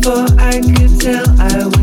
before I could tell I was.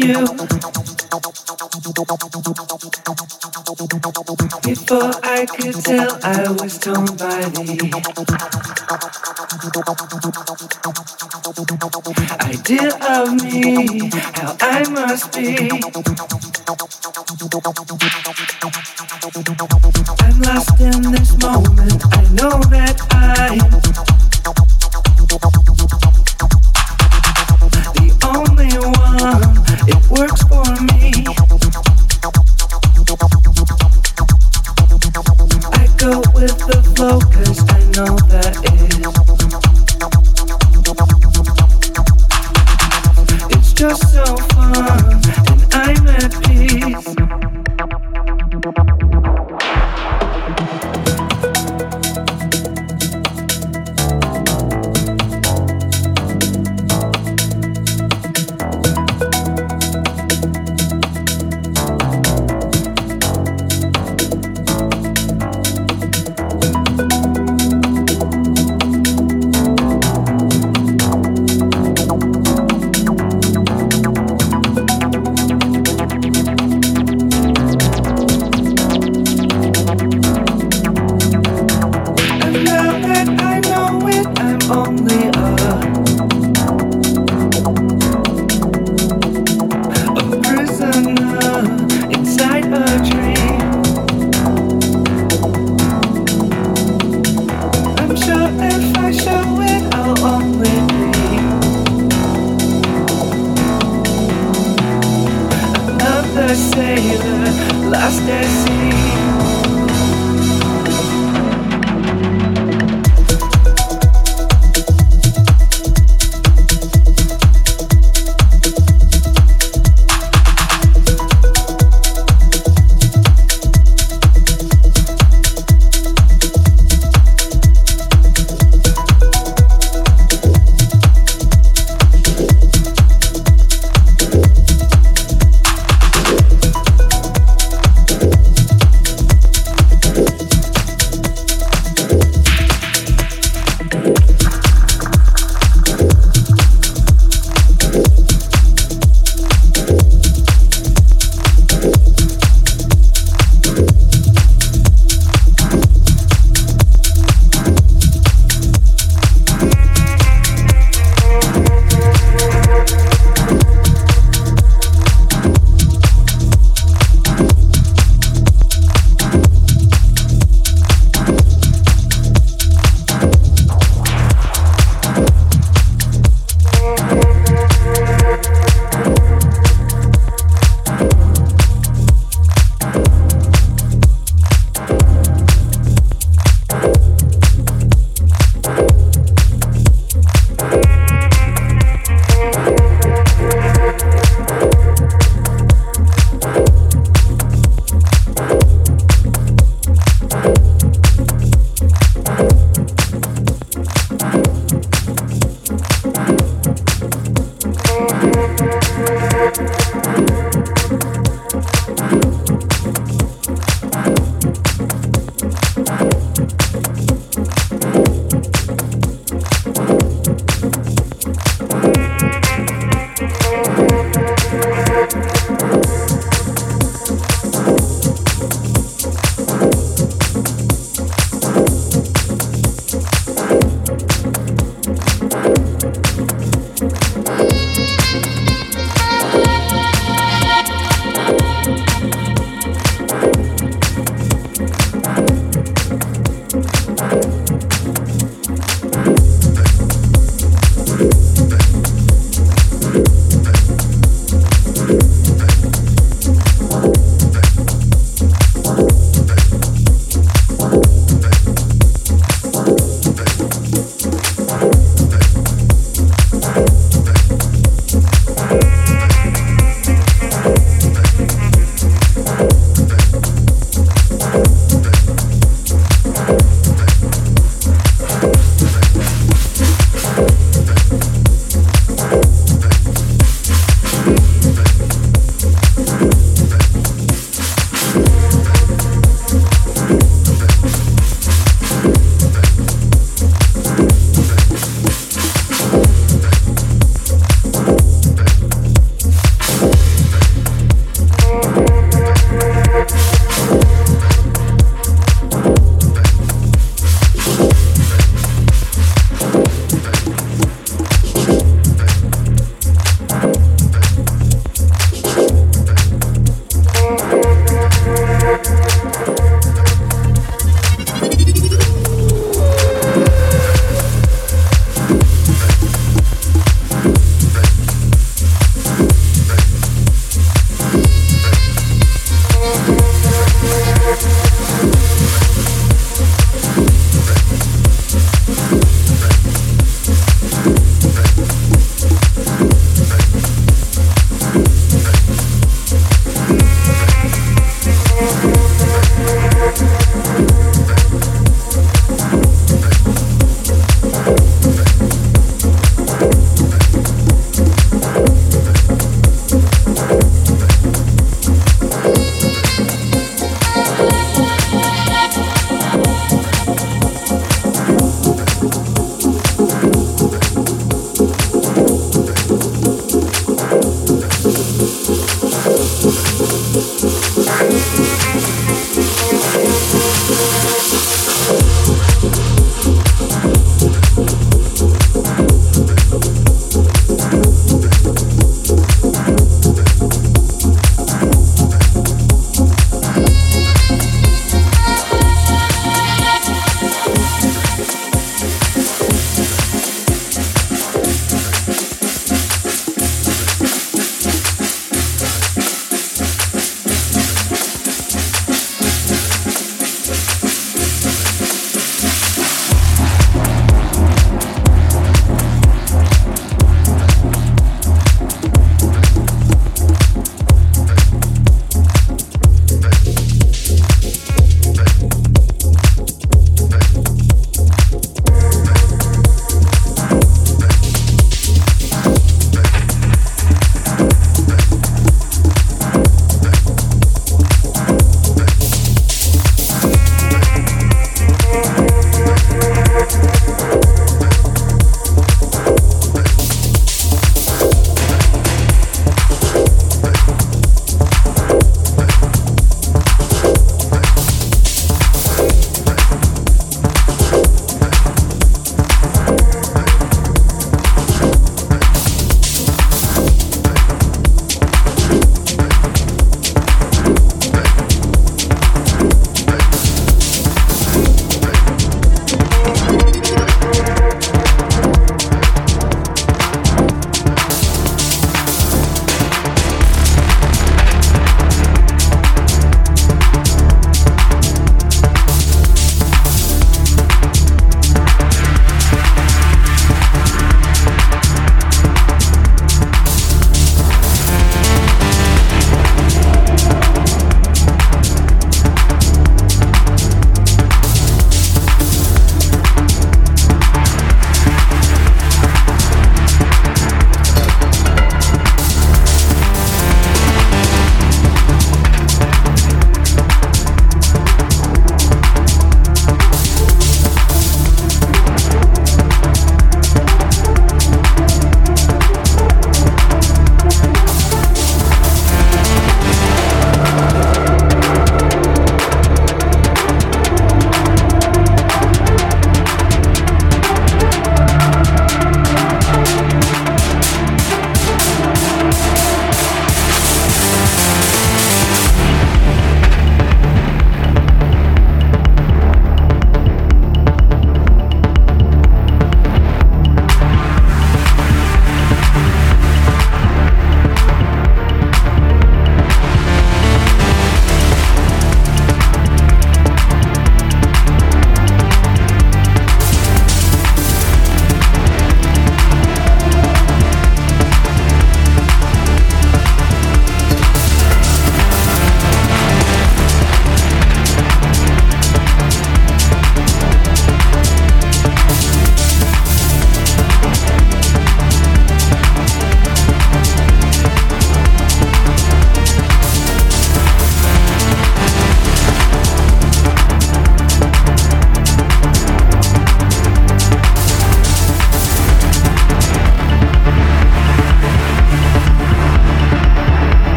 you before I could tell I was torn by the Idea of me, how I must be. I'm lost in this moment. I know that I.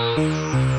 Thank